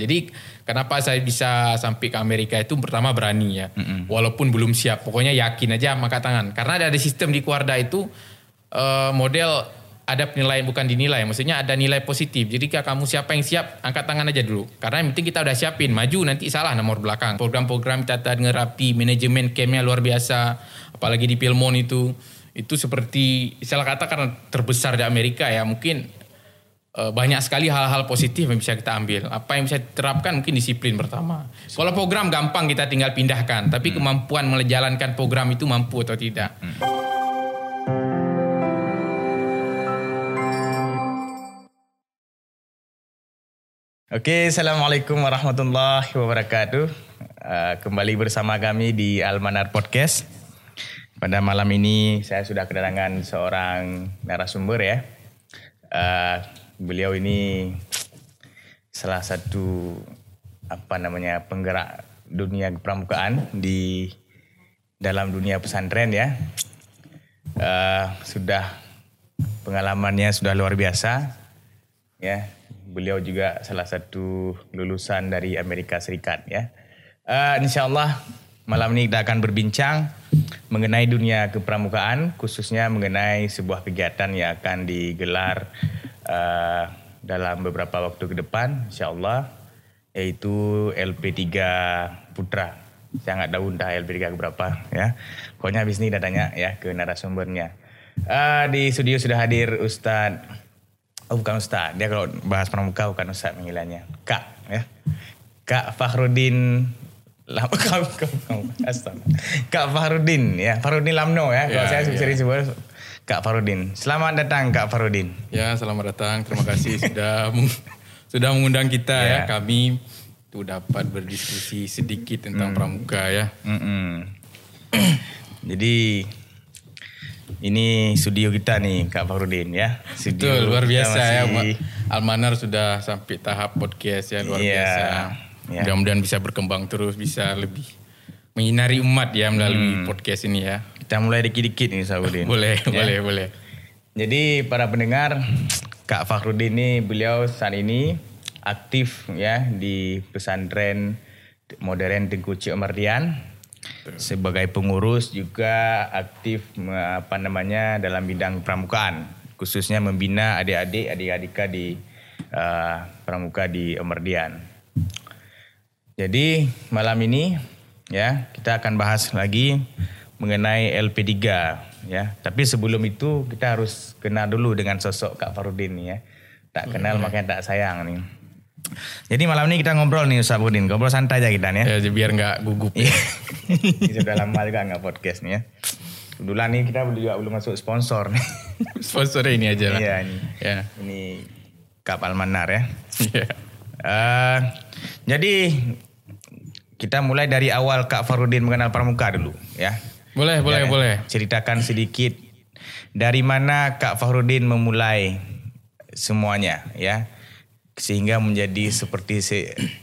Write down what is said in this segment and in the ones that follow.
Jadi kenapa saya bisa sampai ke Amerika itu pertama berani ya. Mm-mm. Walaupun belum siap, pokoknya yakin aja angkat tangan. Karena ada sistem di Kuarda itu uh, model ada penilaian bukan dinilai, maksudnya ada nilai positif. Jadi kalau kamu siapa yang siap, angkat tangan aja dulu. Karena yang penting kita udah siapin, maju nanti salah nomor belakang. Program-program tata dengan rapi, manajemen campnya luar biasa, apalagi di Pilmon itu. Itu seperti, salah kata karena terbesar di Amerika ya, mungkin banyak sekali hal-hal positif yang bisa kita ambil. Apa yang bisa diterapkan mungkin disiplin pertama. Kalau program gampang kita tinggal pindahkan, tapi hmm. kemampuan menjalankan program itu mampu atau tidak. Hmm. Oke, Assalamualaikum warahmatullahi wabarakatuh. Uh, kembali bersama kami di Almanar Podcast. Pada malam ini saya sudah kedatangan seorang narasumber ya. Uh, beliau ini salah satu apa namanya penggerak dunia pramukaan di dalam dunia pesantren ya. Uh, sudah pengalamannya sudah luar biasa ya beliau juga salah satu lulusan dari Amerika Serikat ya. Uh, Insya Allah malam ini kita akan berbincang mengenai dunia kepramukaan khususnya mengenai sebuah kegiatan yang akan digelar uh, dalam beberapa waktu ke depan Insya Allah yaitu LP3 Putra. Saya nggak tahu entah LP3 berapa ya. Pokoknya habis ini datanya ya ke narasumbernya. Uh, di studio sudah hadir Ustadz Oh bukan Ustaz. Dia kalau bahas pramuka bukan Ustaz panggilannya. Kak ya. Kak Fahrudin Lam, kau, kau, kau, Kak Fahrudin ya, Fahrudin Lamno ya. Kalau ya, saya sering ya. sebut Kak Fahrudin. Selamat datang Kak Fahrudin. Ya, selamat datang. Terima kasih sudah sudah mengundang kita ya. ya. Kami tuh dapat berdiskusi sedikit tentang hmm. pramuka ya. Mm -mm. Jadi ini studio kita nih Kak Farudin ya. Studio Betul, luar biasa ya. masih... ya. Almanar sudah sampai tahap podcast ya luar yeah, biasa. Yeah. Mudah-mudahan bisa berkembang terus, bisa lebih menyinari umat ya melalui hmm. podcast ini ya. Kita mulai dikit-dikit nih Farudin. boleh, ya. boleh, boleh. Jadi para pendengar, Kak Fakhrudin ini beliau saat ini aktif ya di pesantren modern Tengku Cik Mardian sebagai pengurus juga aktif apa namanya dalam bidang pramukaan khususnya membina adik-adik adik-adik di uh, pramuka di Emerdian. Jadi malam ini ya kita akan bahas lagi mengenai LP3 ya. Tapi sebelum itu kita harus kenal dulu dengan sosok Kak Farudin ya. Tak kenal hmm. makanya tak sayang nih. Jadi malam ini kita ngobrol nih Ustaz Budin, ngobrol santai aja kita nih ya. Ya biar nggak gugup. Ya. ini sudah lama juga nggak podcast nih ya. Kebetulan nih kita juga belum masuk sponsor nih. sponsor ini aja lah. Iya ini. Ya. Ini kapal manar ya. Iya. uh, jadi kita mulai dari awal Kak Farudin mengenal Pramuka dulu ya. Boleh, boleh, ya, boleh. Ceritakan sedikit dari mana Kak Farudin memulai semuanya ya sehingga menjadi seperti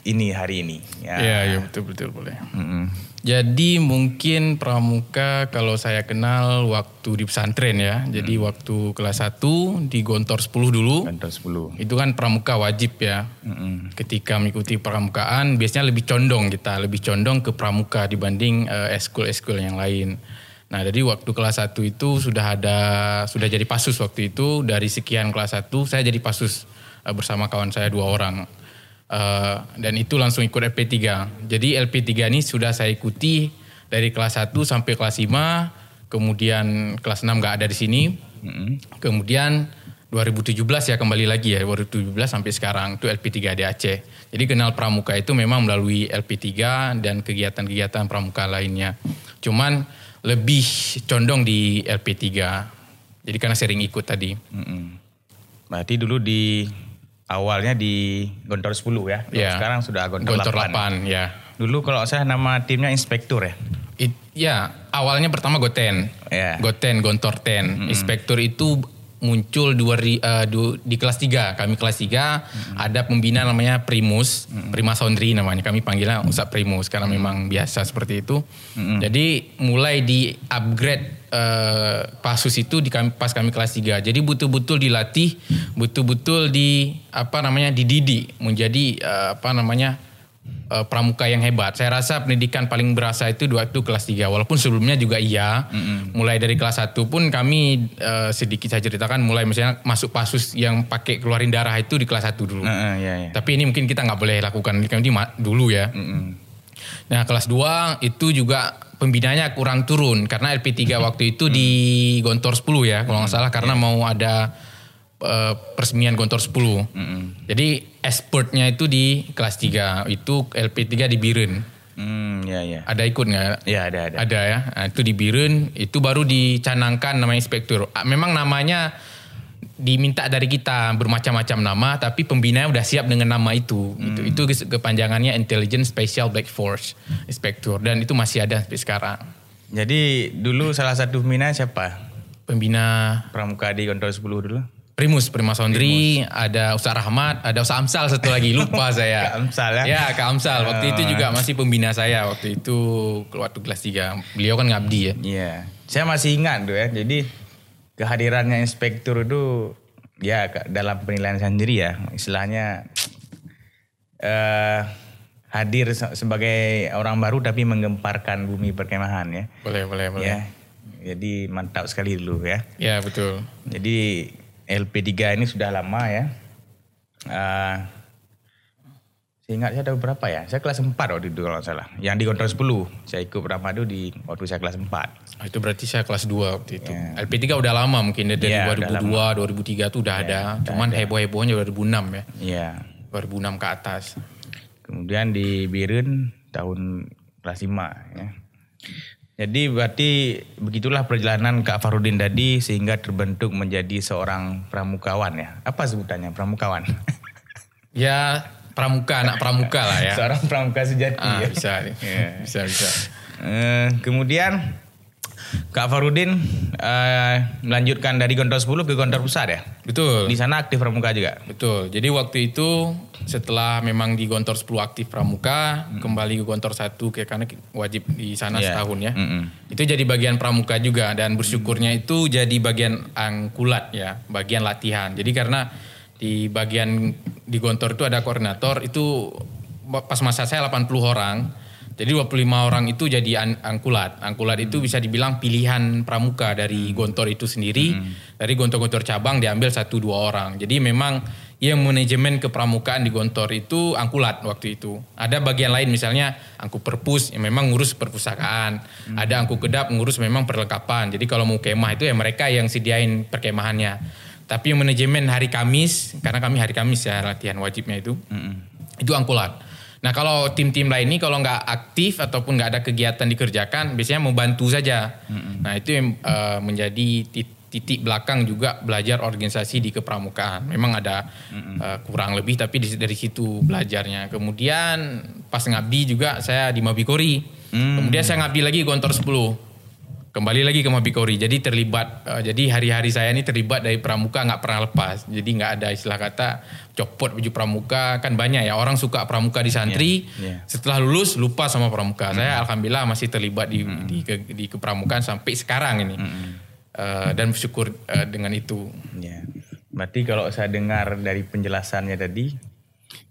ini hari ini. Ya, ya, ya betul betul boleh. Mm-hmm. Jadi mungkin pramuka kalau saya kenal waktu di pesantren ya. Jadi mm. waktu kelas 1 di Gontor 10 dulu. Gontor 10. Itu kan pramuka wajib ya. Mm-hmm. Ketika mengikuti pramukaan biasanya lebih condong kita, lebih condong ke pramuka dibanding uh, eskul-eskul yang lain. Nah, jadi waktu kelas 1 itu sudah ada sudah jadi pasus waktu itu dari sekian kelas 1 saya jadi pasus uh, bersama kawan saya dua orang. Uh, dan itu langsung ikut LP3. Jadi LP3 ini sudah saya ikuti dari kelas 1 sampai kelas 5, kemudian kelas 6 gak ada di sini. Mm-hmm. Kemudian 2017 ya kembali lagi ya 2017 sampai sekarang itu LP3 di Aceh. Jadi kenal pramuka itu memang melalui LP3 dan kegiatan-kegiatan pramuka lainnya. Cuman lebih condong di LP3. Jadi karena sering ikut tadi. Mm-hmm. Berarti dulu di awalnya di Gontor 10 ya. Yeah. Sekarang sudah Gontor, Gontor 8. 8 ya. Dulu kalau saya nama timnya Inspektur ya. It, ya, awalnya pertama Goten. Yeah. Goten, Gontor 10. Mm -hmm. Inspektur itu muncul dua, uh, du, di kelas 3. Kami kelas 3 hmm. ada pembina namanya Primus, hmm. Prima Sondri namanya. Kami panggilnya Ustaz Primus karena memang biasa seperti itu. Hmm. Jadi mulai di upgrade uh, pasus itu di kami, pas kami kelas 3. Jadi betul-betul dilatih, betul-betul di apa namanya dididik menjadi uh, apa namanya uh, pramuka yang hebat. Saya rasa pendidikan paling berasa itu dua itu kelas 3 walaupun sebelumnya juga iya. Mm-hmm. Mulai dari kelas 1 pun kami uh, sedikit saya ceritakan mulai misalnya masuk pasus yang pakai keluarin darah itu di kelas 1 dulu. Uh, uh, iya, iya. Tapi ini mungkin kita nggak boleh lakukan ini dulu ya. Mm-hmm. Nah, kelas 2 itu juga pembinanya kurang turun karena LP3 waktu itu di Gontor 10 ya kalau nggak salah karena yeah. mau ada uh, peresmian Gontor 10. Mm -hmm. Jadi expertnya itu di kelas 3, itu LP3 di Biren. Hmm, ya, ya. Ada ikut nggak? Ya, ada, ada. Ada ya. Nah, itu di Biren, itu baru dicanangkan nama inspektur. Ah, memang namanya diminta dari kita bermacam-macam nama, tapi pembina udah siap dengan nama itu. Hmm. Itu, itu kepanjangannya Intelligence Special Black Force Inspektur, dan itu masih ada sampai sekarang. Jadi dulu salah satu pembina siapa? Pembina Pramuka di Kontrol 10 dulu? Primus, Prima Sondri, Primus. ada Ustaz Rahmat, ada Ustaz Amsal satu lagi, lupa saya. Kak Amsal ya? Ya, Kak Amsal. Waktu itu ah. juga masih pembina saya, waktu itu waktu kelas 3. Beliau kan ngabdi ya. Iya, saya masih ingat tuh ya. Jadi kehadirannya inspektur itu ya dalam penilaian sendiri ya, istilahnya uh, hadir sebagai orang baru tapi menggemparkan bumi perkemahan ya. Boleh, boleh, boleh. Ya. Jadi mantap sekali dulu ya. Ya, betul. Jadi LP3 ini sudah lama ya. Uh, saya ingat saya ada berapa ya? Saya kelas 4 waktu itu kalau salah. Yang di kontrol 10. Saya ikut berapa itu di waktu saya kelas 4. Oh, itu berarti saya kelas 2 waktu itu. Yeah. LP3 udah lama mungkin dari yeah, 2002, 2003 itu udah yeah, ada. Cuman heboh-hebohnya 2006 ya. Iya. Yeah. 2006 ke atas. Kemudian di Birun tahun kelas 5 ya. Jadi berarti begitulah perjalanan Kak Farudin tadi sehingga terbentuk menjadi seorang pramukawan ya. Apa sebutannya pramukawan? ya pramuka, anak pramuka lah ya. Seorang pramuka sejati ah, ya. Bisa, ya, bisa, bisa. Uh, kemudian Kak Farudin uh, melanjutkan dari Gontor 10 ke Gontor Pusat ya? Betul. Di sana aktif pramuka juga? Betul. Jadi waktu itu setelah memang di Gontor 10 aktif pramuka, hmm. kembali ke Gontor 1 ke karena wajib di sana yeah. setahun ya. Mm -hmm. Itu jadi bagian pramuka juga dan bersyukurnya itu jadi bagian angkulat ya, bagian latihan. Jadi karena di bagian di Gontor itu ada koordinator itu pas masa saya 80 orang jadi 25 orang itu jadi an angkulat. Angkulat itu bisa dibilang pilihan pramuka dari gontor itu sendiri. Hmm. Dari gontor-gontor cabang diambil satu dua orang. Jadi memang yang manajemen kepramukaan di gontor itu angkulat waktu itu. Ada bagian lain misalnya angku perpus yang memang ngurus perpustakaan. Hmm. Ada angku kedap ngurus memang perlengkapan. Jadi kalau mau kemah itu ya mereka yang sediain perkemahannya. Tapi yang manajemen hari Kamis, karena kami hari Kamis ya latihan wajibnya itu, hmm. itu angkulat. Nah kalau tim-tim lain ini kalau nggak aktif ataupun nggak ada kegiatan dikerjakan, biasanya mau bantu saja. Mm-hmm. Nah itu yang uh, menjadi titik belakang juga belajar organisasi di kepramukaan. Memang ada mm-hmm. uh, kurang lebih tapi dari situ belajarnya. Kemudian pas ngabdi juga saya di Mabikori. Mm-hmm. Kemudian saya ngabdi lagi Gontor 10 kembali lagi ke Mabikori. Jadi terlibat, uh, jadi hari-hari saya ini terlibat dari pramuka nggak pernah lepas. Jadi nggak ada istilah kata copot baju pramuka kan banyak ya orang suka pramuka di santri. Yeah, yeah. Setelah lulus lupa sama pramuka. Mm. Saya alhamdulillah masih terlibat di mm. di, ke, di kepramukaan sampai sekarang ini. Mm. Uh, dan bersyukur uh, dengan itu. Yeah. Berarti kalau saya dengar dari penjelasannya tadi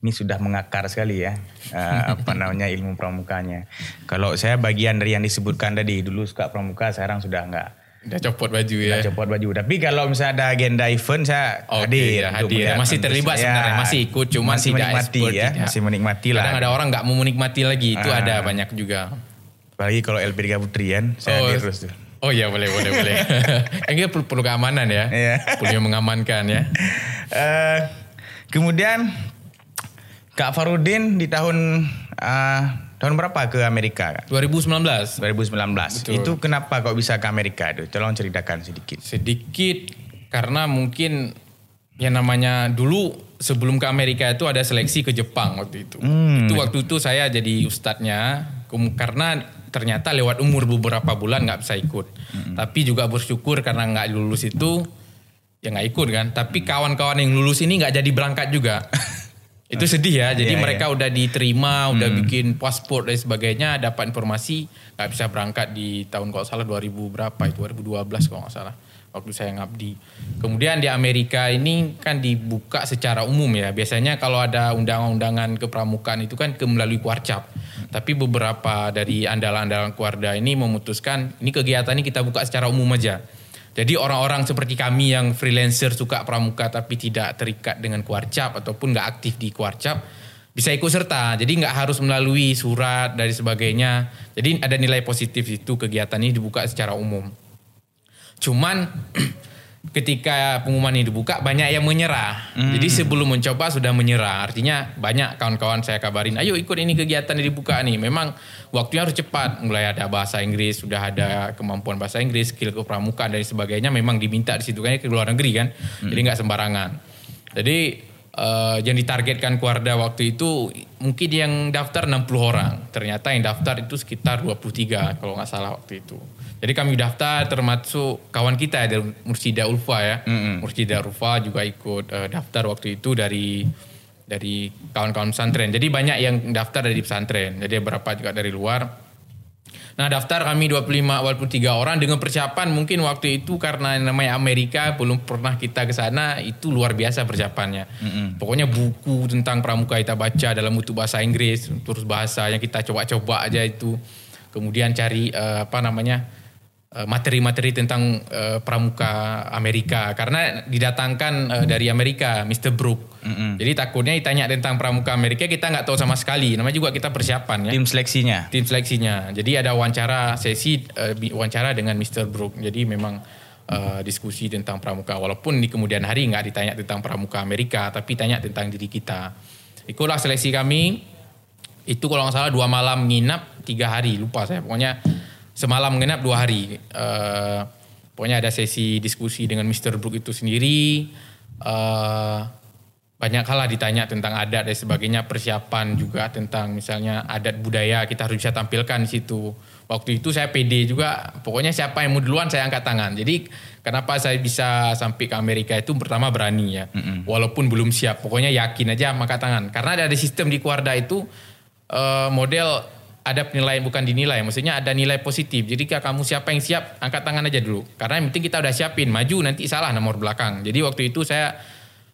ini sudah mengakar sekali ya uh, apa namanya ilmu pramukanya. Kalau saya bagian dari yang disebutkan tadi dulu suka pramuka sekarang sudah enggak. Udah copot baju ya. Udah copot baju. Tapi kalau misalnya ada agenda event saya okay, hadir. Ya, hadir. Masih terlibat ya, sebenarnya, masih ikut cuma masih tidak menikmati expert, ya, masih menikmati lah. Kadang ada orang nggak mau menikmati lagi, itu ah. ada banyak juga. Apalagi kalau LP3 Putri kan, saya oh, hadir terus tuh. Oh iya boleh boleh boleh. Ini perlu, perlu keamanan ya. Iya. Perlu mengamankan ya. Uh, kemudian Kak Farudin di tahun uh, tahun berapa ke Amerika? 2019. 2019. Betul. Itu kenapa kok bisa ke Amerika itu? Tolong ceritakan sedikit. Sedikit karena mungkin yang namanya dulu sebelum ke Amerika itu ada seleksi ke Jepang waktu itu. Hmm. Itu waktu itu saya jadi ustadznya karena ternyata lewat umur beberapa bulan nggak bisa ikut. Hmm. Tapi juga bersyukur karena nggak lulus itu ya nggak ikut kan. Tapi kawan-kawan yang lulus ini nggak jadi berangkat juga. itu sedih ya. Jadi Iya, mereka udah diterima, udah bikin paspor dan sebagainya, dapat informasi nggak bisa berangkat di tahun kalau salah 2000 berapa itu 2012 kalau nggak salah waktu saya ngabdi. Kemudian di Amerika ini kan dibuka secara umum ya. Biasanya kalau ada undangan-undangan kepramukaan itu kan ke melalui kuarcap. Tapi beberapa dari andalan-andalan keluarga ini memutuskan ini kegiatan ini kita buka secara umum aja. Jadi orang-orang seperti kami yang freelancer suka pramuka tapi tidak terikat dengan kuarcap ataupun nggak aktif di kuarcap bisa ikut serta. Jadi nggak harus melalui surat dari sebagainya. Jadi ada nilai positif itu kegiatan ini dibuka secara umum. Cuman ketika pengumuman ini dibuka banyak yang menyerah. Jadi sebelum mencoba sudah menyerah. Artinya banyak kawan-kawan saya kabarin, ayo ikut ini kegiatan yang dibuka nih. Memang waktunya harus cepat. Mulai ada bahasa Inggris, sudah ada kemampuan bahasa Inggris, skill kepramukaan dan sebagainya. Memang diminta di situ kan ke luar negeri kan. Jadi nggak sembarangan. Jadi eh, yang ditargetkan Kuarda waktu itu mungkin yang daftar 60 orang. Ternyata yang daftar itu sekitar 23 kalau nggak salah waktu itu. Jadi kami daftar termasuk kawan kita ya, dari Mursida Ulfa ya. Mursida Ulfa juga ikut eh, daftar waktu itu dari dari kawan-kawan pesantren. Jadi banyak yang daftar dari pesantren. Jadi beberapa juga dari luar. Nah daftar kami 25 walaupun 3 orang dengan persiapan mungkin waktu itu karena namanya Amerika belum pernah kita ke sana itu luar biasa persiapannya. Pokoknya buku tentang pramuka kita baca dalam bentuk bahasa Inggris terus bahasa yang kita coba-coba aja itu. Kemudian cari eh, apa namanya materi-materi tentang eh, pramuka Amerika karena didatangkan eh, dari Amerika Mr. Brook. Jadi takutnya ditanya tentang pramuka Amerika kita nggak tahu sama sekali. Namanya juga kita persiapan ya Tim seleksinya. tim seleksinya. Jadi ada wawancara sesi eh, bi- wawancara dengan Mr. Brook. Jadi memang eh, diskusi tentang pramuka. Walaupun di kemudian hari nggak ditanya tentang pramuka Amerika, tapi tanya tentang diri kita. Itulah seleksi kami. Itu kalau nggak salah dua malam nginap tiga hari lupa saya. Pokoknya semalam nginap dua hari. Eh, pokoknya ada sesi diskusi dengan Mr. Brook itu sendiri. Eh, banyak hal lah ditanya tentang adat dan sebagainya persiapan juga tentang misalnya adat budaya kita harus bisa tampilkan di situ waktu itu saya pede juga pokoknya siapa yang mau duluan saya angkat tangan jadi kenapa saya bisa sampai ke Amerika itu pertama berani ya walaupun belum siap pokoknya yakin aja angkat tangan karena ada sistem di Kuarda itu eh, model ada penilaian bukan dinilai maksudnya ada nilai positif. Jadi kalau kamu siapa yang siap angkat tangan aja dulu. Karena yang penting kita udah siapin maju nanti salah nomor belakang. Jadi waktu itu saya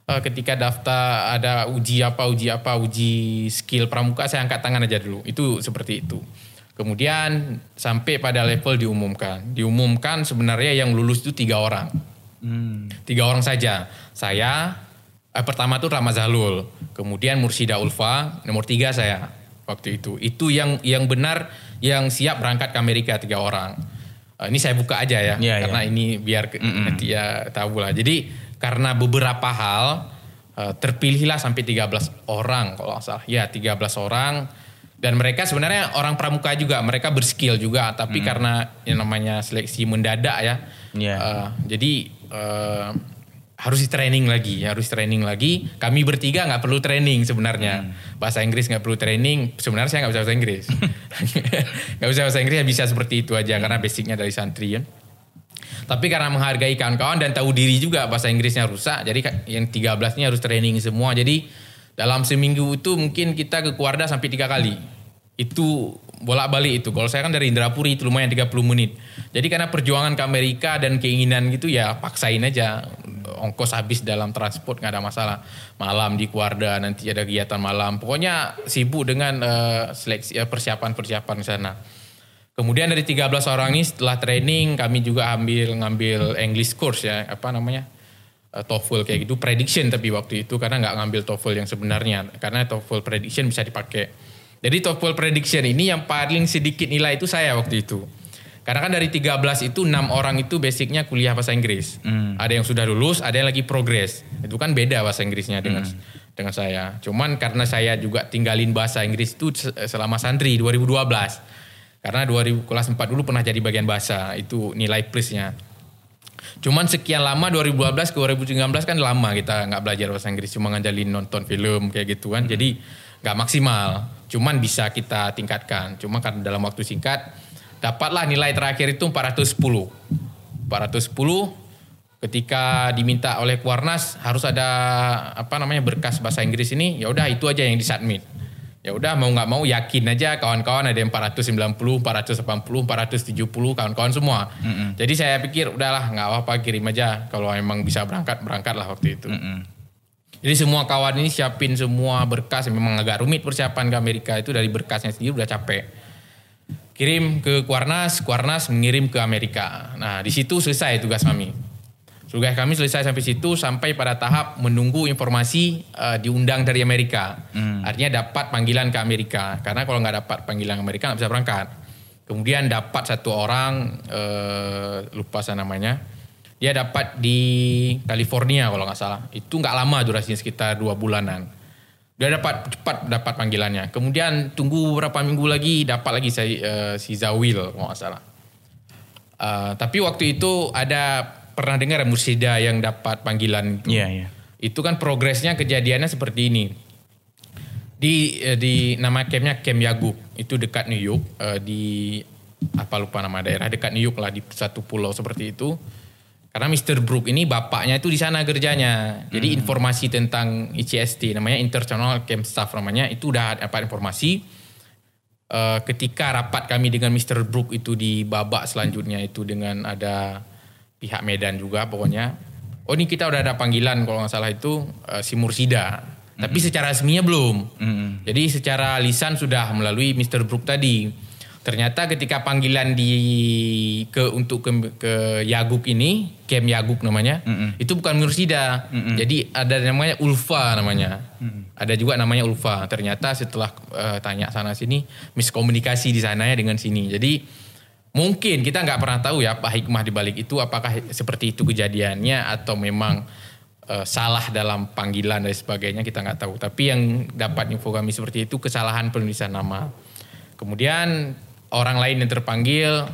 eh, ketika daftar ada uji apa uji apa uji skill pramuka saya angkat tangan aja dulu. Itu seperti itu. Kemudian sampai pada level diumumkan. Diumumkan sebenarnya yang lulus itu tiga orang. Tiga orang saja. Saya eh, pertama tuh Ramazalul. Kemudian Mursida Ulfa nomor tiga saya waktu itu. Itu yang yang benar yang siap berangkat ke Amerika tiga orang. Eh, ini saya buka aja ya Iya, karena ini biar ke- nanti ya tahu lah. Jadi karena beberapa hal eh, terpilihlah sampai 13 orang kalau nggak salah. Ya 13 orang. Dan mereka sebenarnya orang pramuka juga mereka berskill juga tapi karena yang namanya seleksi mendadak ya Iya. eh, jadi eh, harus di training lagi harus training lagi kami bertiga nggak perlu training sebenarnya bahasa Inggris nggak perlu training sebenarnya saya nggak bisa bahasa Inggris nggak bisa bahasa Inggris ya bisa seperti itu aja karena basicnya dari santri ya tapi karena menghargai kawan-kawan dan tahu diri juga bahasa Inggrisnya rusak, jadi yang 13 ini harus training semua. Jadi dalam seminggu itu mungkin kita ke Kuarda sampai tiga kali. Itu bolak-balik itu. Kalau saya kan dari Indrapuri itu lumayan 30 menit. Jadi karena perjuangan ke Amerika dan keinginan gitu ya paksain aja. Ongkos habis dalam transport nggak ada masalah. Malam di Kuarda nanti ada kegiatan malam. Pokoknya sibuk dengan eh, seleksi eh, persiapan-persiapan di sana. Kemudian dari 13 orang ini setelah training kami juga ambil ngambil English course ya apa namanya eh, TOEFL kayak gitu prediction tapi waktu itu karena nggak ngambil TOEFL yang sebenarnya karena TOEFL prediction bisa dipakai. Jadi TOEFL prediction ini yang paling sedikit nilai itu saya waktu itu. Karena kan dari 13 itu enam orang itu basicnya kuliah bahasa Inggris. Ada yang sudah lulus, ada yang lagi progres. Itu kan beda bahasa Inggrisnya dengan dengan saya. Cuman karena saya juga tinggalin bahasa Inggris itu se- selama santri 2012. Karena 2000 kelas 4 dulu pernah jadi bagian bahasa, itu nilai plusnya. Cuman sekian lama 2012 ke 2019 kan lama kita nggak belajar bahasa Inggris, cuma ngandelin nonton film kayak gitu kan. Jadi nggak maksimal. Cuman bisa kita tingkatkan. Cuma karena dalam waktu singkat dapatlah nilai terakhir itu 410. 410 ketika diminta oleh Kuarnas harus ada apa namanya berkas bahasa Inggris ini ya udah itu aja yang disubmit ya udah mau nggak mau yakin aja kawan-kawan ada yang 490 480 470 kawan-kawan semua mm-hmm. jadi saya pikir udahlah nggak apa-apa kirim aja kalau emang bisa berangkat berangkatlah waktu itu mm-hmm. jadi semua kawan ini siapin semua berkas memang agak rumit persiapan ke Amerika itu dari berkasnya sendiri udah capek kirim ke Kuarnas Kuarnas mengirim ke Amerika nah di situ selesai tugas kami Tugas kami selesai sampai situ sampai pada tahap menunggu informasi uh, diundang dari Amerika. Hmm. Artinya dapat panggilan ke Amerika. Karena kalau nggak dapat panggilan ke Amerika nggak bisa berangkat. Kemudian dapat satu orang uh, lupa saya namanya. Dia dapat di California kalau nggak salah. Itu nggak lama durasinya sekitar dua bulanan. Dia dapat cepat dapat panggilannya. Kemudian tunggu beberapa minggu lagi dapat lagi saya, uh, si Zawil kalau nggak salah. Uh, tapi waktu itu ada pernah dengar Mursida yang dapat panggilan itu. Iya, iya. Itu kan progresnya kejadiannya seperti ini. Di eh, di nama campnya Camp Yaguk, itu dekat New York uh, di apa lupa nama daerah dekat New York lah di satu pulau seperti itu. Karena Mr. Brook ini bapaknya itu di sana kerjanya. Jadi hmm. informasi tentang ICST namanya International Camp Staff namanya itu udah dapat informasi. Uh, ketika rapat kami dengan Mr. Brook itu di babak selanjutnya itu dengan ada pihak Medan juga pokoknya. Oh ini kita udah ada panggilan kalau nggak salah itu uh, si Mursida. Mm-hmm. Tapi secara resminya belum. Mm-hmm. Jadi secara lisan sudah melalui Mr. Brook tadi. Ternyata ketika panggilan di ke untuk ke, ke Yaguk ini, Kem Yaguk namanya, mm-hmm. itu bukan Mursida. Mm-hmm. Jadi ada namanya Ulfa namanya. Mm-hmm. Ada juga namanya Ulfa. Ternyata setelah uh, tanya sana sini miskomunikasi di sana ya dengan sini. Jadi Mungkin kita nggak pernah tahu ya apa hikmah di balik itu apakah seperti itu kejadiannya atau memang uh, salah dalam panggilan dan sebagainya kita nggak tahu. Tapi yang dapat info kami seperti itu kesalahan penulisan nama. Kemudian orang lain yang terpanggil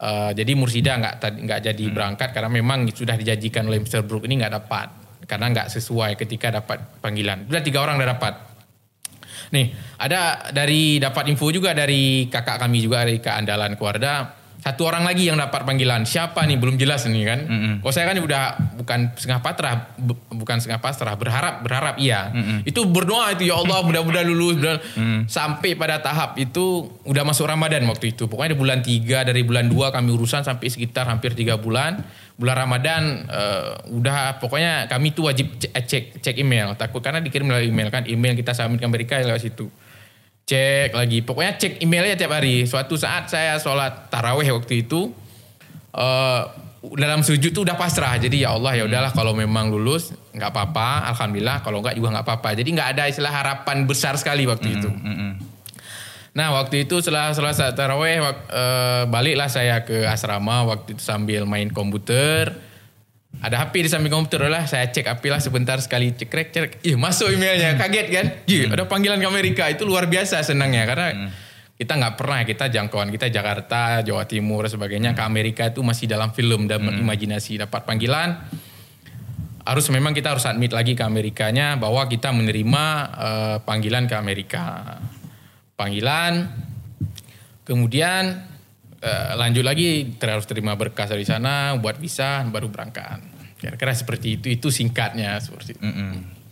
uh, jadi Mursida nggak nggak jadi hmm. berangkat karena memang sudah dijanjikan oleh Mr. Brook ini nggak dapat karena nggak sesuai ketika dapat panggilan. Sudah tiga orang udah dapat. Nih, ada dari dapat info juga dari kakak kami juga dari Kak Andalan Keluarga. Satu orang lagi yang dapat panggilan. Siapa nih? Belum jelas nih kan. Mm -hmm. Oh saya kan udah bukan setengah pasrah, bukan setengah pasrah, berharap berharap iya. Mm -hmm. Itu berdoa itu ya Allah mudah-mudahan lulus. Mudah mm -hmm. Sampai pada tahap itu udah masuk Ramadan waktu itu. Pokoknya di bulan 3 dari bulan 2 kami urusan sampai sekitar hampir 3 bulan bulan Ramadan uh, udah pokoknya kami tuh wajib cek, cek email takut karena dikirim melalui email kan email kita submit ke Amerika lewat situ cek lagi pokoknya cek emailnya tiap hari suatu saat saya sholat taraweh waktu itu uh, dalam sujud tuh udah pasrah jadi ya Allah ya udahlah kalau memang lulus nggak apa-apa alhamdulillah kalau nggak juga nggak apa-apa jadi nggak ada istilah harapan besar sekali waktu mm -hmm. itu mm -hmm. Nah waktu itu setelah selesai taraweh uh, baliklah saya ke asrama waktu itu sambil main komputer. Ada HP di samping komputer lah, saya cek HP lah sebentar sekali. Cekrek cek, ih masuk emailnya, kaget kan? Ih, ada panggilan ke Amerika. Itu luar biasa senangnya. Karena hmm. kita nggak pernah kita jangkauan kita Jakarta, Jawa Timur dan sebagainya hmm. ke Amerika itu masih dalam film dan hmm. imajinasi dapat panggilan. Harus memang kita harus admit lagi ke Amerikanya bahwa kita menerima uh, panggilan ke Amerika. Panggilan, kemudian uh, lanjut lagi harus terima berkas dari sana, buat visa, baru berangkat. Kira-kira seperti itu, itu singkatnya seperti itu. Mm.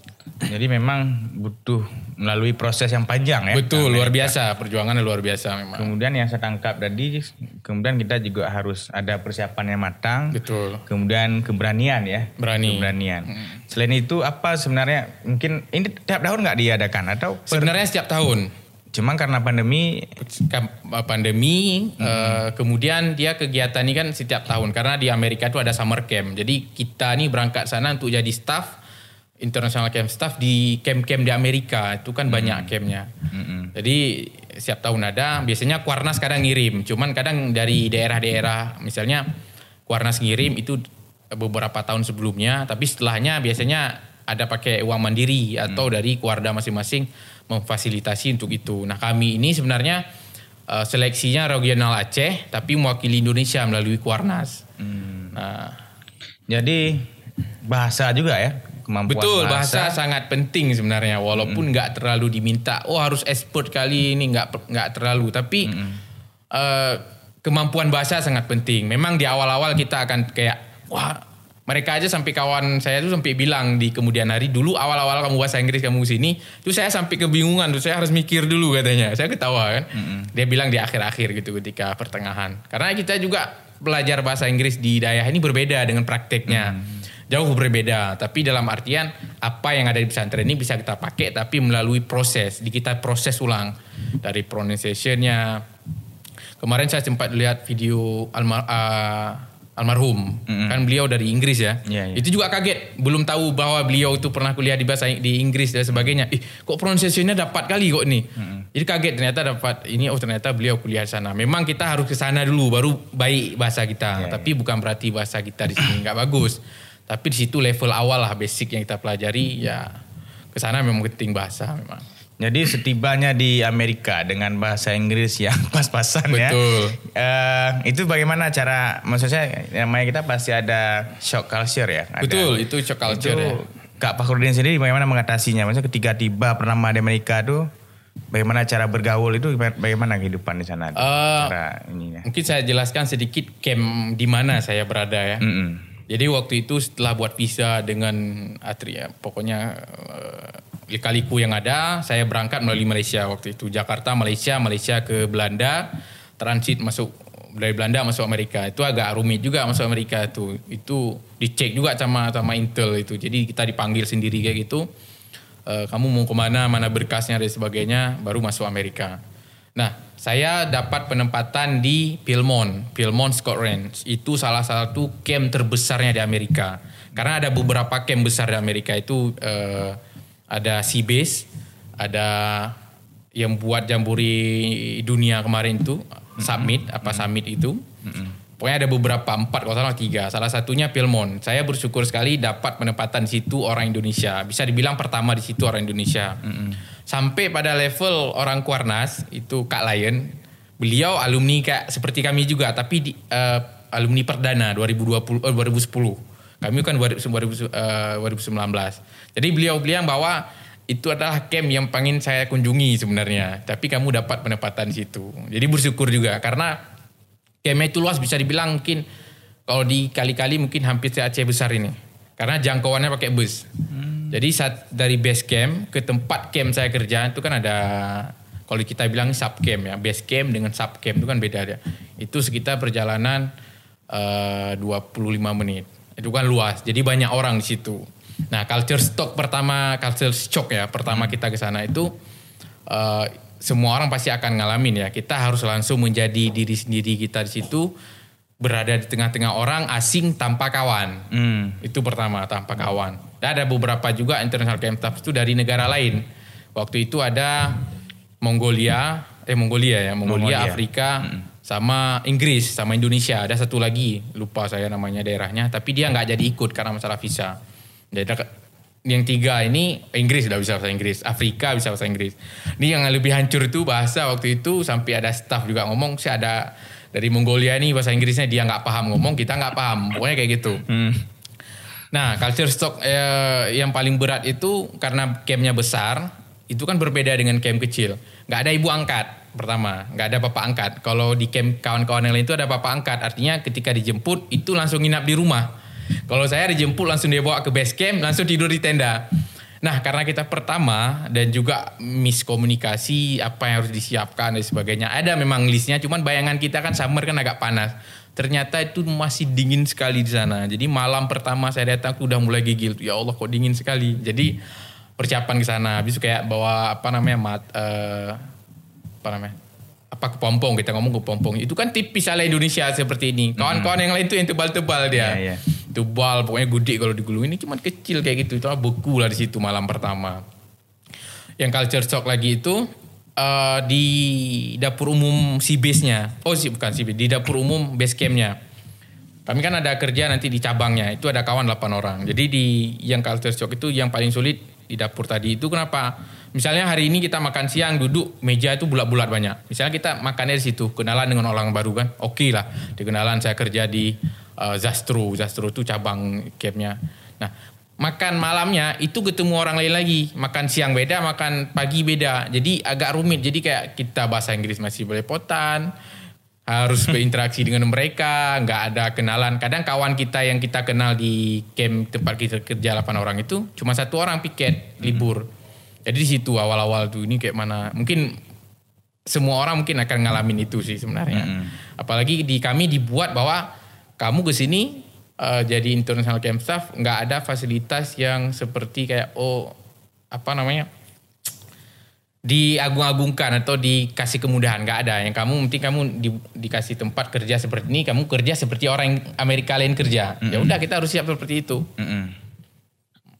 Jadi memang butuh melalui proses yang panjang ya. Betul, luar biasa perjuangannya luar biasa memang. Kemudian yang saya tangkap tadi, kemudian kita juga harus ada persiapan yang matang. Betul. Kemudian keberanian ya. Berani. Keberanian. Hmm. Selain itu apa sebenarnya mungkin ini tiap tahun nggak diadakan atau? Per... Sebenarnya setiap tahun Cuma karena pandemi pandemi hmm. uh, kemudian dia kegiatan ini kan setiap tahun karena di Amerika itu ada summer camp. Jadi kita nih berangkat sana untuk jadi staff international camp staff di camp-camp di Amerika. Itu kan hmm. banyak campnya. Hmm. Jadi setiap tahun ada. Biasanya Kuarnas kadang ngirim. Cuman kadang dari daerah-daerah misalnya Kuarnas ngirim itu beberapa tahun sebelumnya. Tapi setelahnya biasanya ada pakai uang mandiri atau hmm. dari keluarga masing-masing memfasilitasi untuk itu. Nah kami ini sebenarnya uh, seleksinya regional Aceh tapi mewakili Indonesia melalui Kuarnas. Hmm. Nah, jadi bahasa juga ya kemampuan Betul, bahasa, bahasa sangat penting sebenarnya walaupun nggak hmm. terlalu diminta oh harus expert kali ini nggak nggak terlalu tapi hmm. uh, kemampuan bahasa sangat penting. Memang di awal-awal kita akan kayak wah mereka aja sampai kawan saya tuh sampai bilang di kemudian hari dulu awal-awal kamu bahasa Inggris kamu sini tuh saya sampai kebingungan tuh saya harus mikir dulu katanya. Saya ketawa kan. Mm-hmm. dia bilang di akhir-akhir gitu ketika pertengahan. Karena kita juga belajar bahasa Inggris di daerah ini berbeda dengan prakteknya. Mm-hmm. jauh berbeda. Tapi dalam artian apa yang ada di pesantren ini bisa kita pakai tapi melalui proses. Di kita proses ulang dari pronunciationnya. Kemarin saya sempat lihat video alma, uh, almarhum. Mm-hmm. kan beliau dari Inggris ya. Yeah, yeah. itu juga kaget. Belum tahu bahwa beliau itu pernah kuliah di bahasa di Inggris dan sebagainya. Ih kok pronunciationnya dapat kali kok nih mm-hmm. jadi kaget ternyata dapat ini oh ternyata beliau kuliah di sana. Memang kita harus ke sana dulu baru baik bahasa kita. Yeah, tapi yeah. bukan berarti bahasa kita di sini nggak bagus. Tapi di situ level awal lah basic yang kita pelajari ya ke sana memang penting bahasa memang jadi setibanya di Amerika dengan bahasa Inggris yang pas-pasan ya. Betul. Uh, itu bagaimana cara, maksudnya namanya kita pasti ada shock culture ya. Ada, Betul, itu shock culture itu, ya. Kak Fakrudin sendiri bagaimana mengatasinya? Maksudnya ketika tiba pertama di Amerika tuh, bagaimana cara bergaul itu, bagaimana kehidupan di sana? Uh, cara ininya. Mungkin saya jelaskan sedikit camp di mana saya berada ya. Mm -mm. Jadi waktu itu setelah buat visa dengan Atria, pokoknya uh, lika-liku yang ada, saya berangkat melalui Malaysia waktu itu. Jakarta, Malaysia, Malaysia ke Belanda, transit masuk dari Belanda masuk Amerika. Itu agak rumit juga masuk Amerika itu. Itu dicek juga sama sama Intel itu. Jadi kita dipanggil sendiri kayak gitu. E, kamu mau ke mana, mana berkasnya dan sebagainya, baru masuk Amerika. Nah, saya dapat penempatan di Pilmont, Pilmont Scotland. Itu salah satu camp terbesarnya di Amerika. Karena ada beberapa camp besar di Amerika itu eh, ada Seabase, ada yang buat jamburi dunia kemarin itu mm-hmm. summit apa mm-hmm. summit itu. Mm-hmm. Pokoknya ada beberapa empat kalau salah tiga. Salah satunya Pilmon. Saya bersyukur sekali dapat penempatan di situ orang Indonesia. Bisa dibilang pertama di situ orang Indonesia. Mm-hmm. Sampai pada level orang Kuarnas itu Kak Lion. Beliau alumni kayak seperti kami juga tapi di, uh, alumni perdana 2020 uh, 2010. Kami kan 2019. Eh, Jadi beliau bilang bahwa itu adalah camp yang pengen saya kunjungi sebenarnya. Tapi kamu dapat penempatan di situ. Jadi bersyukur juga karena camp itu luas bisa dibilang mungkin kalau dikali-kali mungkin hampir se Aceh besar ini. Karena jangkauannya pakai bus. Hmm. Jadi saat dari base camp ke tempat camp saya kerja itu kan ada kalau kita bilang sub camp ya, base camp dengan sub camp itu kan beda ya. Itu sekitar perjalanan eh, uh, 25 menit itu kan luas. Jadi banyak orang di situ. Nah culture shock pertama culture shock ya pertama kita ke sana itu uh, semua orang pasti akan ngalamin ya. Kita harus langsung menjadi diri sendiri kita di situ. Berada di tengah-tengah orang asing tanpa kawan. Hmm. itu pertama tanpa kawan. Dan ada beberapa juga international camp staff itu dari negara lain. Waktu itu ada Mongolia eh Mongolia ya Mongolia, Mongolia. Afrika. Hmm sama Inggris sama Indonesia. Ada satu lagi lupa saya namanya daerahnya tapi dia nggak jadi ikut karena masalah visa. Jadi yang tiga ini Inggris sudah bisa bahasa Inggris. Afrika bisa bahasa Inggris. Ini yang lebih hancur itu bahasa waktu itu sampai ada staff juga ngomong sih ada dari Mongolia ini bahasa Inggrisnya dia nggak paham ngomong kita nggak paham. Pokoknya kayak gitu. Hmm. nah culture shock eh, yang paling berat itu karena campnya besar itu kan berbeda dengan camp kecil. Nggak ada ibu angkat pertama. Nggak ada bapak angkat. Kalau di camp kawan-kawan yang lain itu ada bapak angkat. Artinya ketika dijemput itu langsung nginap di rumah. Kalau saya dijemput langsung dia bawa ke base camp langsung tidur di tenda. Nah karena kita pertama dan juga miskomunikasi apa yang harus disiapkan dan sebagainya. Ada memang listnya cuman bayangan kita kan summer kan agak panas. Ternyata itu masih dingin sekali di sana. Jadi malam pertama saya datang aku udah mulai gigil. Ya Allah kok dingin sekali? Jadi persiapan ke sana. Habis kayak bawa apa namanya mat uh, apa namanya apa kepompong kita ngomong kepompong itu kan tipis ala Indonesia seperti ini. Kawan-kawan yang lain tuh yang tebal-tebal dia. Yeah, yeah. tebal pokoknya gede kalau digulung ini cuma kecil kayak gitu. Itu beku lah di situ malam pertama. Yang culture shock lagi itu uh, di dapur umum si base-nya. Oh si bukan si base di dapur umum base camp-nya. Kami kan ada kerja nanti di cabangnya. Itu ada kawan 8 orang. Jadi di yang culture shock itu yang paling sulit di dapur tadi itu kenapa Misalnya hari ini kita makan siang duduk meja itu bulat-bulat banyak. Misalnya kita makannya di situ, kenalan dengan orang baru kan, oke okay lah. Di kenalan saya kerja di uh, Zastro, Zastro itu cabang campnya. Nah makan malamnya itu ketemu orang lain lagi. Makan siang beda, makan pagi beda. Jadi agak rumit. Jadi kayak kita bahasa Inggris masih belepotan. Harus berinteraksi dengan mereka, nggak ada kenalan. Kadang kawan kita yang kita kenal di camp tempat kita kerja 8 orang itu cuma satu orang piket libur. Jadi di situ awal-awal tuh ini kayak mana? Mungkin semua orang mungkin akan ngalamin itu sih sebenarnya. Apalagi di kami dibuat bahwa kamu ke sini uh, jadi international camp staff nggak ada fasilitas yang seperti kayak oh apa namanya diagung-agungkan atau dikasih kemudahan. Nggak ada. Yang kamu penting kamu di, dikasih tempat kerja seperti ini kamu kerja seperti orang yang Amerika lain kerja. Ya udah kita harus siap seperti itu. Mm-mm.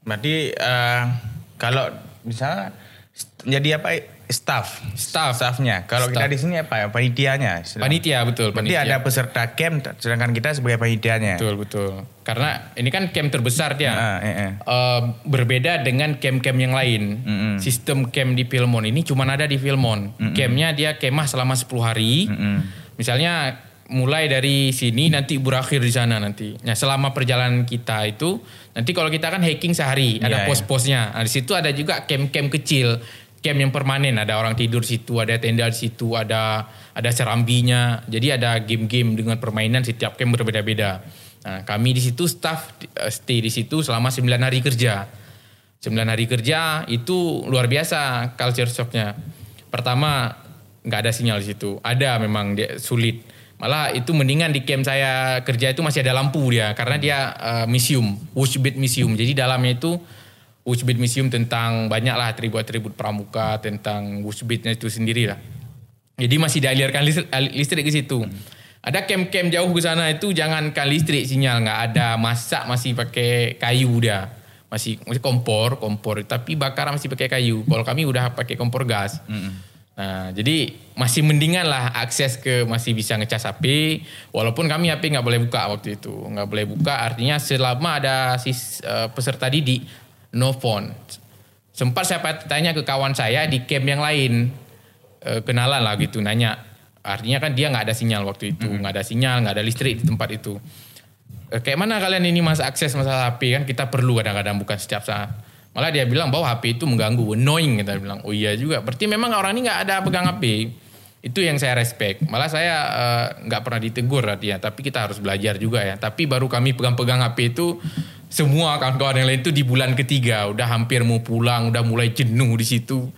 Berarti eh, kalau misalnya jadi apa staff Staff. staffnya. Kalau kita Staff. di sini apa ya panitianya. panitia betul Berarti panitia ada peserta camp sedangkan kita sebagai panitianya. betul betul karena ini kan camp terbesar dia eh, eh. Eh, berbeda dengan camp-camp yang lain Mm-mm. sistem camp di Filmon ini cuma ada di Filmon campnya dia kemah selama 10 hari Mm-mm. Misalnya mulai dari sini nanti berakhir di sana nanti. Nah selama perjalanan kita itu nanti kalau kita kan hiking sehari Iya, ada pos-posnya. Nah, di situ ada juga camp-camp kecil, camp yang permanen. Ada orang tidur situ, ada tenda di situ, ada ada serambinya. Jadi ada game-game dengan permainan setiap camp berbeda-beda. Nah kami di situ staff eh, stay di situ selama 9 hari kerja. 9 hari kerja itu luar biasa culture shocknya. Pertama nggak ada sinyal di situ. Ada memang dia sulit. Malah itu mendingan di camp saya kerja itu masih ada lampu dia karena dia uh, museum, Wushbit Museum. Jadi dalamnya itu Wushbit Museum tentang banyak lah atribut-atribut pramuka tentang Wushbitnya itu sendiri lah. Jadi masih dialirkan listrik, listrik ke situ. Ada camp-camp jauh ke sana itu jangankan listrik sinyal nggak ada masak masih pakai kayu dia. Masih masih kompor, kompor tapi bakar masih pakai kayu. Kalau kami udah pakai kompor gas. Nah, jadi masih mendingan lah akses ke masih bisa ngecas HP walaupun kami HP nggak boleh buka waktu itu. nggak boleh buka artinya selama ada sis, eh, peserta didik no phone. Sempat saya tanya ke kawan saya di camp yang lain. Eh, kenalan lah gitu nanya. Artinya kan dia nggak ada sinyal waktu itu. Nggak ada sinyal nggak ada listrik di tempat itu. Eh, kayak mana kalian ini mas akses masalah HP kan kita perlu kadang-kadang bukan setiap saat. Malah dia bilang bahwa HP itu mengganggu. Annoying kita bilang. Oh iya juga. Berarti memang orang ini nggak ada pegang HP itu yang saya respect. Malah saya eh, nggak pernah ditegur artinya tapi kita harus belajar juga ya. Tapi baru kami pegang-pegang HP itu semua kawan-kawan yang lain itu di bulan ketiga udah hampir mau pulang udah mulai jenuh di situ.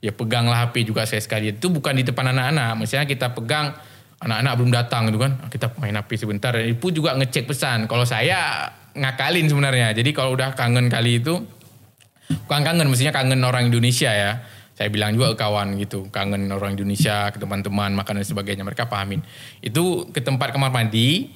Ya peganglah HP juga saya sekali itu bukan di depan anak-anak. Misalnya kita pegang anak-anak belum datang gitu kan. Kita main HP sebentar. Dan ibu juga ngecek pesan. Kalau saya ngakalin sebenarnya. Jadi kalau udah kangen kali itu bukan kangen mestinya kangen orang Indonesia ya. Saya bilang juga ke kawan gitu. Kangen orang Indonesia ke teman-teman makan dan sebagainya. Mereka pahamin. Itu ke tempat kamar mandi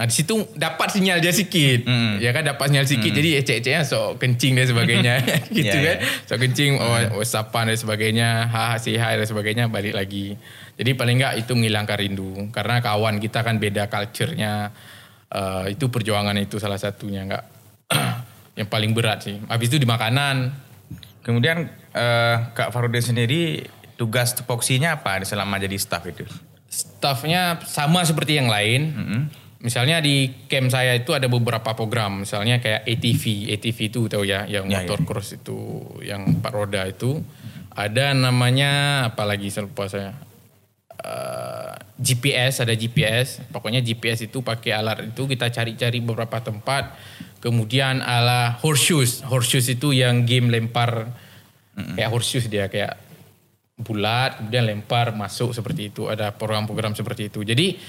Nah, di situ dapat sinyal dia sedikit. Ya kan dapat sinyal sedikit. Jadi ecek-eceknya sok kencing dan sebagainya. gitu Ya, kan. ya. Sok kencing, oh, whatsappan dan sebagainya. Ha, say hi dan sebagainya. Balik lagi. Jadi paling enggak itu menghilangkan rindu. Karena kawan kita kan beda culture-nya. Eh, itu perjuangan itu salah satunya. Enggak yang paling berat sih. Habis itu di makanan. Kemudian eh, Kak Farudin sendiri tugas tupoksinya apa selama jadi staff itu? Staffnya sama seperti yang lain. Misalnya di camp saya itu ada beberapa program, misalnya kayak ATV, ATV itu tahu ya, yang Ya, motor cross itu, yang empat roda itu. Ada namanya apa lagi saya lupa saya. Eh, GPS ada GPS, pokoknya GPS itu pakai alat itu kita cari-cari beberapa tempat. Kemudian ala horseshoes, horseshoes itu yang game lempar. Kayak horseshoes dia kayak bulat kemudian lempar masuk seperti itu. Ada program-program seperti itu. Jadi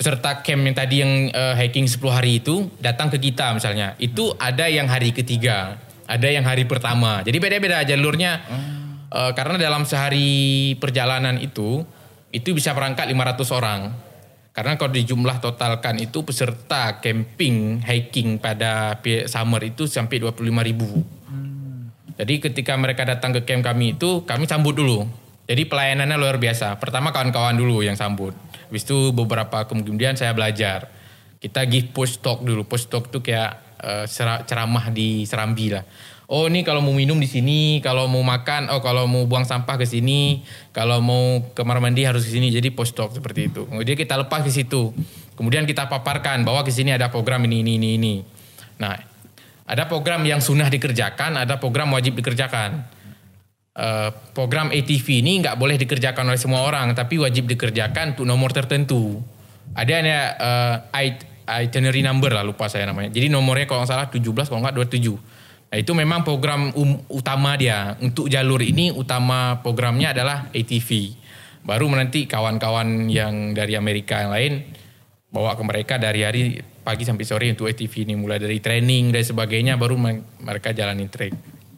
peserta camp yang tadi yang eh, hiking 10 hari itu datang ke kita misalnya. Itu ada yang hari ketiga ada yang hari pertama. Jadi beda-beda jalurnya. Eh, karena dalam sehari perjalanan itu itu bisa berangkat 500 orang. Karena kalau dijumlah totalkan itu peserta camping hiking pada summer itu sampai 25 ribu. Jadi ketika mereka datang ke camp kami itu, kami sambut dulu. Jadi pelayanannya luar biasa. Pertama kawan-kawan dulu yang sambut. Habis itu beberapa kemudian saya belajar. Kita give post talk dulu. Post talk itu kayak sera- ceramah di Serambi lah. Oh ini kalau mau minum di sini, kalau mau makan, oh kalau mau buang sampah ke sini, kalau mau kamar mandi harus ke sini. Jadi post talk seperti itu. Kemudian kita lepas ke situ. Kemudian kita paparkan bahwa ke sini ada program ini ini ini ini. Nah, ada program yang sunnah dikerjakan, ada program wajib dikerjakan. Uh, program ATV ini nggak boleh dikerjakan oleh semua orang, tapi wajib dikerjakan untuk nomor tertentu. Ada ada uh, itinerary number lah lupa saya namanya. Jadi nomornya kalau nggak salah 17 kalau nggak 27. Nah itu memang program um, utama dia. Untuk jalur ini utama programnya adalah ATV. Baru nanti kawan-kawan yang dari Amerika yang lain bawa ke mereka dari hari pagi sampai sore untuk ATV ini mulai dari training dan sebagainya baru mereka jalanin trek.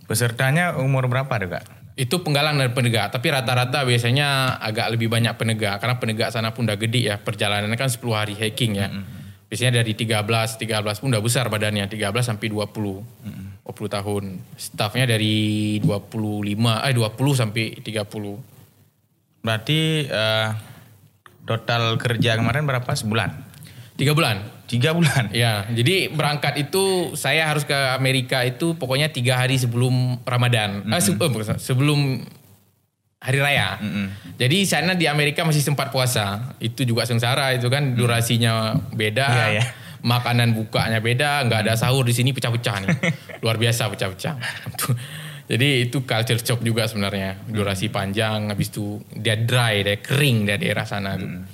Pesertanya umur berapa tuh kak? Itu penggalang dan penegak, tapi rata-rata biasanya agak lebih banyak penegak karena penegak sana pun udah gede ya perjalanannya kan 10 hari hiking ya. Mm -hmm. Biasanya dari 13, 13 pun udah besar badannya, 13 sampai 20. Mm -hmm. 20 tahun. Staffnya dari 25, eh 20 sampai 30. Berarti uh, total kerja kemarin berapa sebulan? Tiga bulan. Tiga bulan? Ya, jadi berangkat itu saya harus ke Amerika itu pokoknya tiga hari sebelum Ramadan. Mm -hmm. eh, se eh, sebelum hari raya. Mm -hmm. Jadi sana di Amerika masih sempat puasa. Itu juga sengsara itu kan durasinya beda. Yeah, yeah makanan bukanya beda, nggak ada sahur di sini pecah-pecah nih. Luar biasa pecah-pecah. Jadi itu culture shock juga sebenarnya. Durasi panjang, habis itu dia dry, dia kering dia daerah sana tuh. Hmm.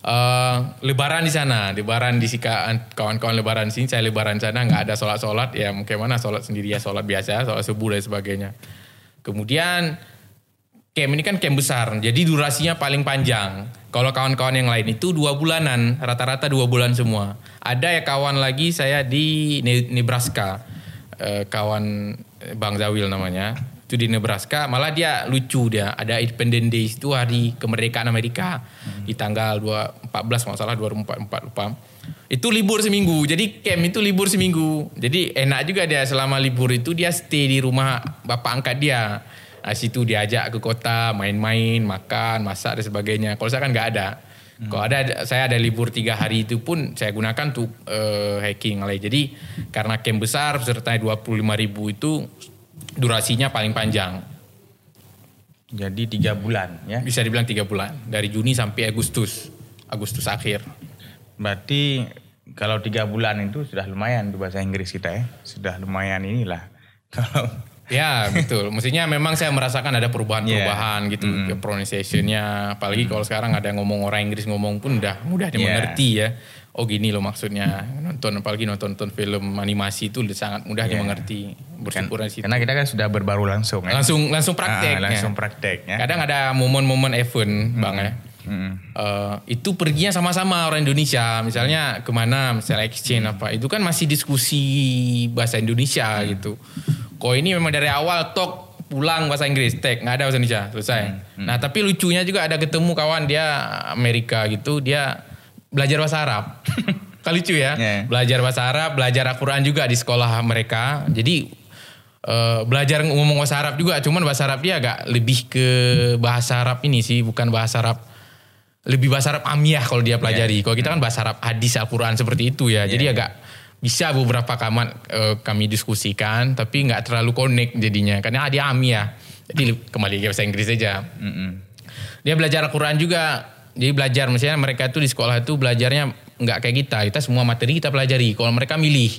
Uh, lebaran di sana, lebaran di sika kawan-kawan lebaran di sini, saya lebaran di sana nggak ada sholat-sholat ya mungkin mana sholat sendiri ya sholat biasa, sholat subuh dan sebagainya. Kemudian camp ini kan camp besar, jadi durasinya paling panjang. Kalau kawan-kawan yang lain itu dua bulanan, rata-rata dua bulan semua. Ada ya kawan lagi saya di Nebraska, eh, kawan Bang Zawil namanya. Itu di Nebraska, malah dia lucu dia. Ada Independence Day itu hari kemerdekaan Amerika hmm. di tanggal 2, 14 kalau salah 24 lupa. Itu libur seminggu. Jadi camp itu libur seminggu. Jadi enak juga dia selama libur itu dia stay di rumah bapak angkat dia Nah, situ diajak ke kota, main-main, makan, masak dan sebagainya. Kalau saya kan nggak ada. Hmm. Kalau ada, saya ada libur tiga hari itu pun saya gunakan untuk uh, hiking. Jadi karena camp besar, serta 25 ribu itu durasinya paling panjang. Jadi tiga bulan ya? Bisa dibilang tiga bulan. Dari Juni sampai Agustus. Agustus akhir. Berarti kalau tiga bulan itu sudah lumayan di bahasa Inggris kita ya. Sudah lumayan inilah. Kalau Ya betul. Mestinya memang saya merasakan ada perubahan-perubahan yeah. gitu mm. pronunciationnya. Apalagi mm. kalau sekarang ada ngomong orang Inggris ngomong pun udah mudah dimengerti yeah. ya. Oh gini loh maksudnya nonton apalagi nonton nonton film animasi itu sangat mudah yeah. dimengerti. Bersyukur kan, Karena kita kan sudah berbaru langsung. Ya? Langsung langsung praktek. Ah, langsung praktek. Ya. Kadang ada momen-momen event mm. bang ya. Mm. Uh, itu perginya sama-sama orang Indonesia misalnya ke mana misalnya exchange mm. apa itu kan masih diskusi bahasa Indonesia mm. gitu Kok ini memang dari awal tok pulang bahasa Inggris, tek nggak ada bahasa Indonesia, selesai. Hmm, hmm. Nah tapi lucunya juga ada ketemu kawan dia Amerika gitu, dia belajar bahasa Arab. Kali lucu ya, yeah. belajar bahasa Arab, belajar Al-Quran juga di sekolah mereka. Jadi uh, belajar ngomong bahasa Arab juga, cuman bahasa Arab dia agak lebih ke bahasa Arab ini sih, bukan bahasa Arab lebih bahasa Arab amiyah kalau dia pelajari. Yeah. Kalau kita kan bahasa Arab hadis Al-Quran seperti itu ya. Yeah. Jadi agak bisa beberapa kamat uh, kami diskusikan tapi nggak terlalu connect jadinya. Karena dia ami ya jadi kembali ke bahasa Inggris saja. Mm -hmm. dia belajar Al-Quran juga. Jadi belajar misalnya mereka itu di sekolah itu belajarnya nggak kayak kita. Kita semua materi kita pelajari. Kalau mereka milih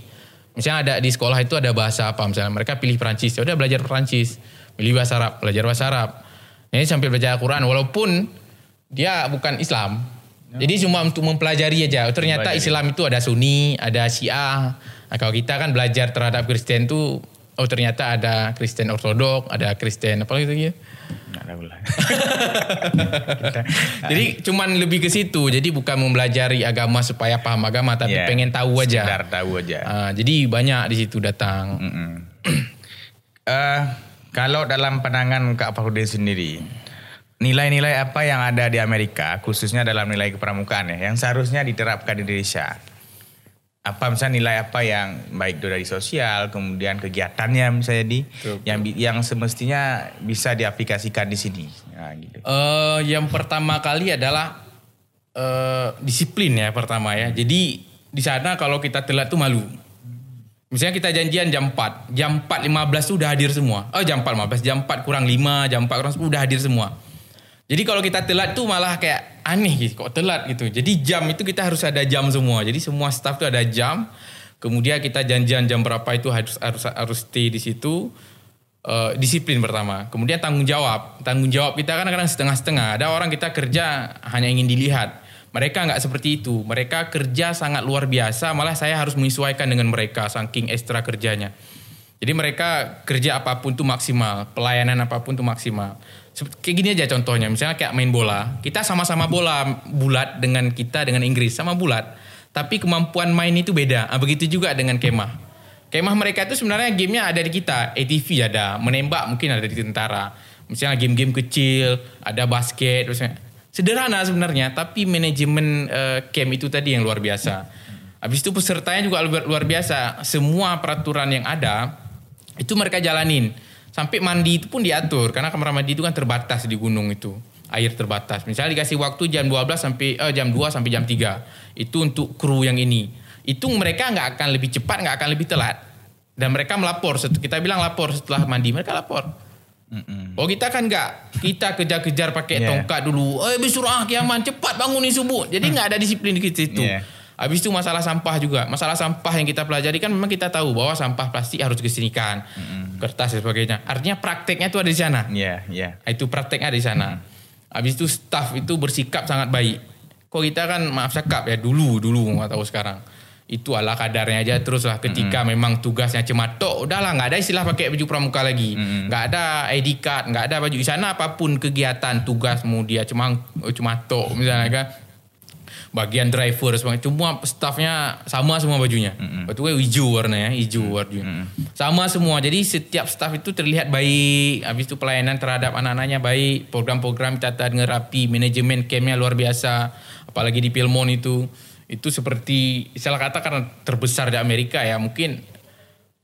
misalnya ada di sekolah itu ada bahasa apa? Misalnya mereka pilih Perancis. Ya udah belajar Perancis. Pilih bahasa Arab belajar bahasa Arab. Ini sambil belajar Al-Quran walaupun dia bukan Islam jadi cuma untuk mempelajari aja. Ternyata Mempelajari. Islam itu ada Sunni, ada Syiah. Nah, kalau kita kan belajar terhadap Kristen tuh, oh ternyata ada Kristen Ortodok, ada Kristen apa gitu ya? Jadi cuman lebih ke situ. Jadi bukan mempelajari agama supaya paham agama, tapi yeah, pengen tahu aja. Sekedar tahu aja. Uh, jadi banyak di situ datang. Mm -mm. uh, kalau dalam pandangan Kak Fahrudin sendiri, nilai-nilai apa yang ada di Amerika, khususnya dalam nilai kepramukaan ya, yang seharusnya diterapkan di Indonesia? Apa misalnya nilai apa yang baik dari sosial, kemudian kegiatannya misalnya di betul, yang yang semestinya bisa diaplikasikan di sini. Nah, gitu. Uh, yang pertama kali adalah uh, disiplin ya pertama ya. Jadi di sana kalau kita telat tuh malu. Misalnya kita janjian jam 4, jam 4.15 tuh udah hadir semua. Oh jam 4.15, jam 4 kurang 5, jam 4 kurang 10 udah hadir semua. Jadi kalau kita telat tuh malah kayak aneh gitu, kok telat gitu. Jadi jam itu kita harus ada jam semua. Jadi semua staff tuh ada jam. Kemudian kita janjian jam berapa itu harus harus harus stay di situ. uh, disiplin pertama. Kemudian tanggung jawab. Tanggung jawab kita kan kadang setengah-setengah. Ada orang kita kerja hanya ingin dilihat. Mereka nggak seperti itu. Mereka kerja sangat luar biasa. Malah saya harus menyesuaikan dengan mereka saking ekstra kerjanya. Jadi mereka kerja apa pun tuh maksimal, pelayanan apa pun tuh maksimal. Kayak gini aja contohnya, misalnya kayak main bola, kita sama-sama bola bulat dengan kita dengan Inggris sama bulat, tapi kemampuan main itu beda. Nah, begitu juga dengan kemah. Kemah mereka itu sebenarnya gamenya ada di kita, ATV ada, menembak mungkin ada di tentara. Misalnya game-game kecil, ada basket, misalnya. sederhana sebenarnya, tapi manajemen uh, camp itu tadi yang luar biasa. Habis itu pesertanya juga luar, luar biasa. Semua peraturan yang ada itu mereka jalanin. Sampai mandi itu pun diatur karena kamar mandi itu kan terbatas di gunung itu. Air terbatas. Misalnya dikasih waktu jam 12 sampai eh, jam 2 sampai jam 3. Itu untuk kru yang ini. Itu mereka nggak akan lebih cepat, nggak akan lebih telat. Dan mereka melapor. Kita bilang lapor setelah mandi, mereka lapor. Mm-mm. Oh kita kan nggak, kita kejar-kejar pakai yeah. tongkat dulu. Eh bisurah kiaman cepat bangun nih subuh. Jadi nggak ada disiplin di situ. Yeah. Habis itu masalah sampah juga. Masalah sampah yang kita pelajari kan memang kita tahu bahwa sampah plastik harus kesinikan, mm-hmm. kertas dan sebagainya. Artinya prakteknya itu ada di sana. Iya, yeah, iya. Yeah. Itu prakteknya ada di sana. Mm-hmm. Habis itu staff itu bersikap sangat baik. Kok kita kan maaf cakap ya dulu dulu nggak tahu sekarang. Itu ala kadarnya aja terus lah ketika mm-hmm. memang tugasnya cematok udahlah nggak ada istilah pakai baju pramuka lagi mm-hmm. nggak ada ID card nggak ada baju di sana apa pun kegiatan tugas mau dia cuma cematok misalnya kan bagian driver semua staffnya sama semua bajunya. Mm-hmm. betul hijau warnanya hijau mm-hmm. warnanya. Sama semua. Jadi setiap staff itu terlihat baik. Habis itu pelayanan terhadap anak-anaknya baik. Program-program tata dengan rapi manajemen campnya luar biasa. Apalagi di Pilmon itu. Itu seperti istilah kata karena terbesar di Amerika ya. Mungkin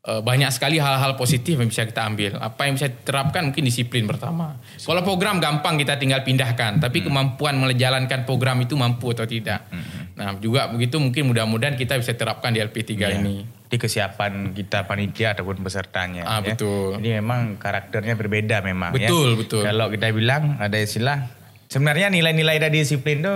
banyak sekali hal-hal positif yang bisa kita ambil. Apa yang bisa diterapkan mungkin disiplin pertama. Kalau program gampang kita tinggal pindahkan, tapi hmm. kemampuan menjalankan program itu mampu atau tidak. Hmm. Nah, juga begitu mungkin mudah-mudahan kita bisa terapkan di LP3 ya. ini. Di kesiapan kita panitia ataupun pesertanya. Ah, ya. betul. Jadi memang karakternya berbeda memang betul, ya. Betul, betul. Kalau kita bilang ada istilah sebenarnya nilai-nilai dari disiplin itu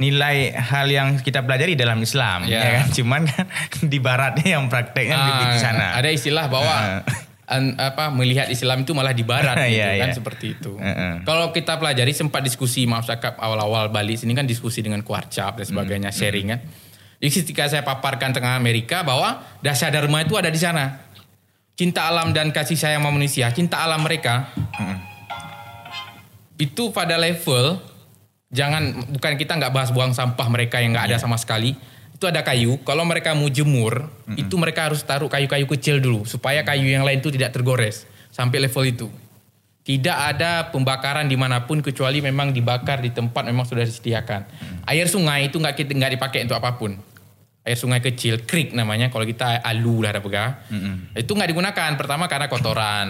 nilai hal yang kita pelajari dalam Islam yeah. ya kan cuman kan di baratnya yang prakteknya ah, lebih di sana ada istilah bahwa uh. an, apa melihat Islam itu malah di barat gitu yeah, kan yeah. seperti itu uh -uh. kalau kita pelajari sempat diskusi maaf cakap awal-awal Bali sini kan diskusi dengan kuarcap dan sebagainya mm. sharing kan jadi ketika saya paparkan tengah Amerika bahwa dasar dharma itu ada di sana cinta alam dan kasih sayang manusia cinta alam mereka mm. itu pada level jangan bukan kita nggak bahas buang sampah mereka yang nggak ada yeah. sama sekali itu ada kayu kalau mereka mau jemur mm-hmm. itu mereka harus taruh kayu-kayu kecil dulu supaya kayu yang lain itu tidak tergores sampai level itu tidak ada pembakaran di mana pun kecuali memang dibakar di tempat memang sudah disediakan mm-hmm. air sungai itu nggak kita nggak dipakai untuk apa pun air sungai kecil creek namanya kalau kita alu lah ada pegang mm-hmm. itu nggak digunakan pertama karena kotoran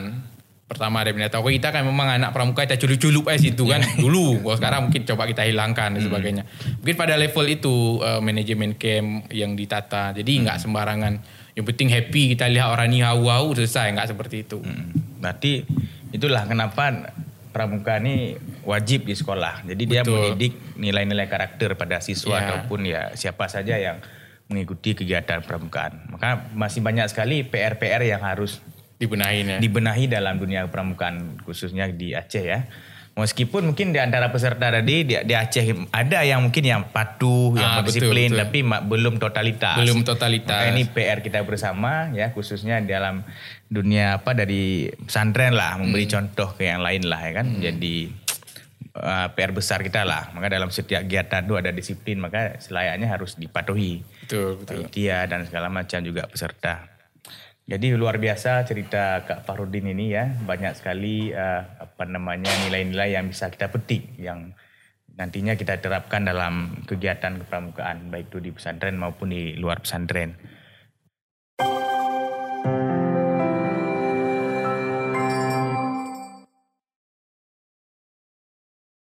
pertama ada binatang. Kita kan memang anak pramuka kita culup-culup aja situ kan dulu. Kalau sekarang mungkin coba kita hilangkan dan hmm. sebagainya. Mungkin pada level itu uh, manajemen camp yang ditata. Jadi nggak hmm. sembarangan. Yang penting happy kita lihat orang ini hau-hau selesai nggak seperti itu. Hmm. Berarti itulah kenapa pramuka ini wajib di sekolah. Jadi Betul. dia mendidik nilai-nilai karakter pada siswa yeah. ataupun ya siapa saja yang mengikuti kegiatan pramukaan. Maka masih banyak sekali PR-PR yang harus dibenahi ya. Dibenahi dalam dunia pramukaan khususnya di Aceh ya. Meskipun mungkin di antara peserta tadi di, di Aceh ada yang mungkin yang patuh, yang ah, disiplin tapi belum totalitas. Belum totalitas. Maka ini PR kita bersama ya khususnya dalam dunia apa dari pesantren lah memberi hmm. contoh ke yang lain lah ya kan. Hmm. Jadi uh, PR besar kita lah. Maka dalam setiap kegiatan itu ada disiplin, maka selayaknya harus dipatuhi. Betul, betul. Dia dan segala macam juga peserta. Jadi luar biasa cerita Kak Farudin ini ya, banyak sekali uh, apa namanya nilai-nilai yang bisa kita petik yang nantinya kita terapkan dalam kegiatan kepramukaan baik itu di pesantren maupun di luar pesantren.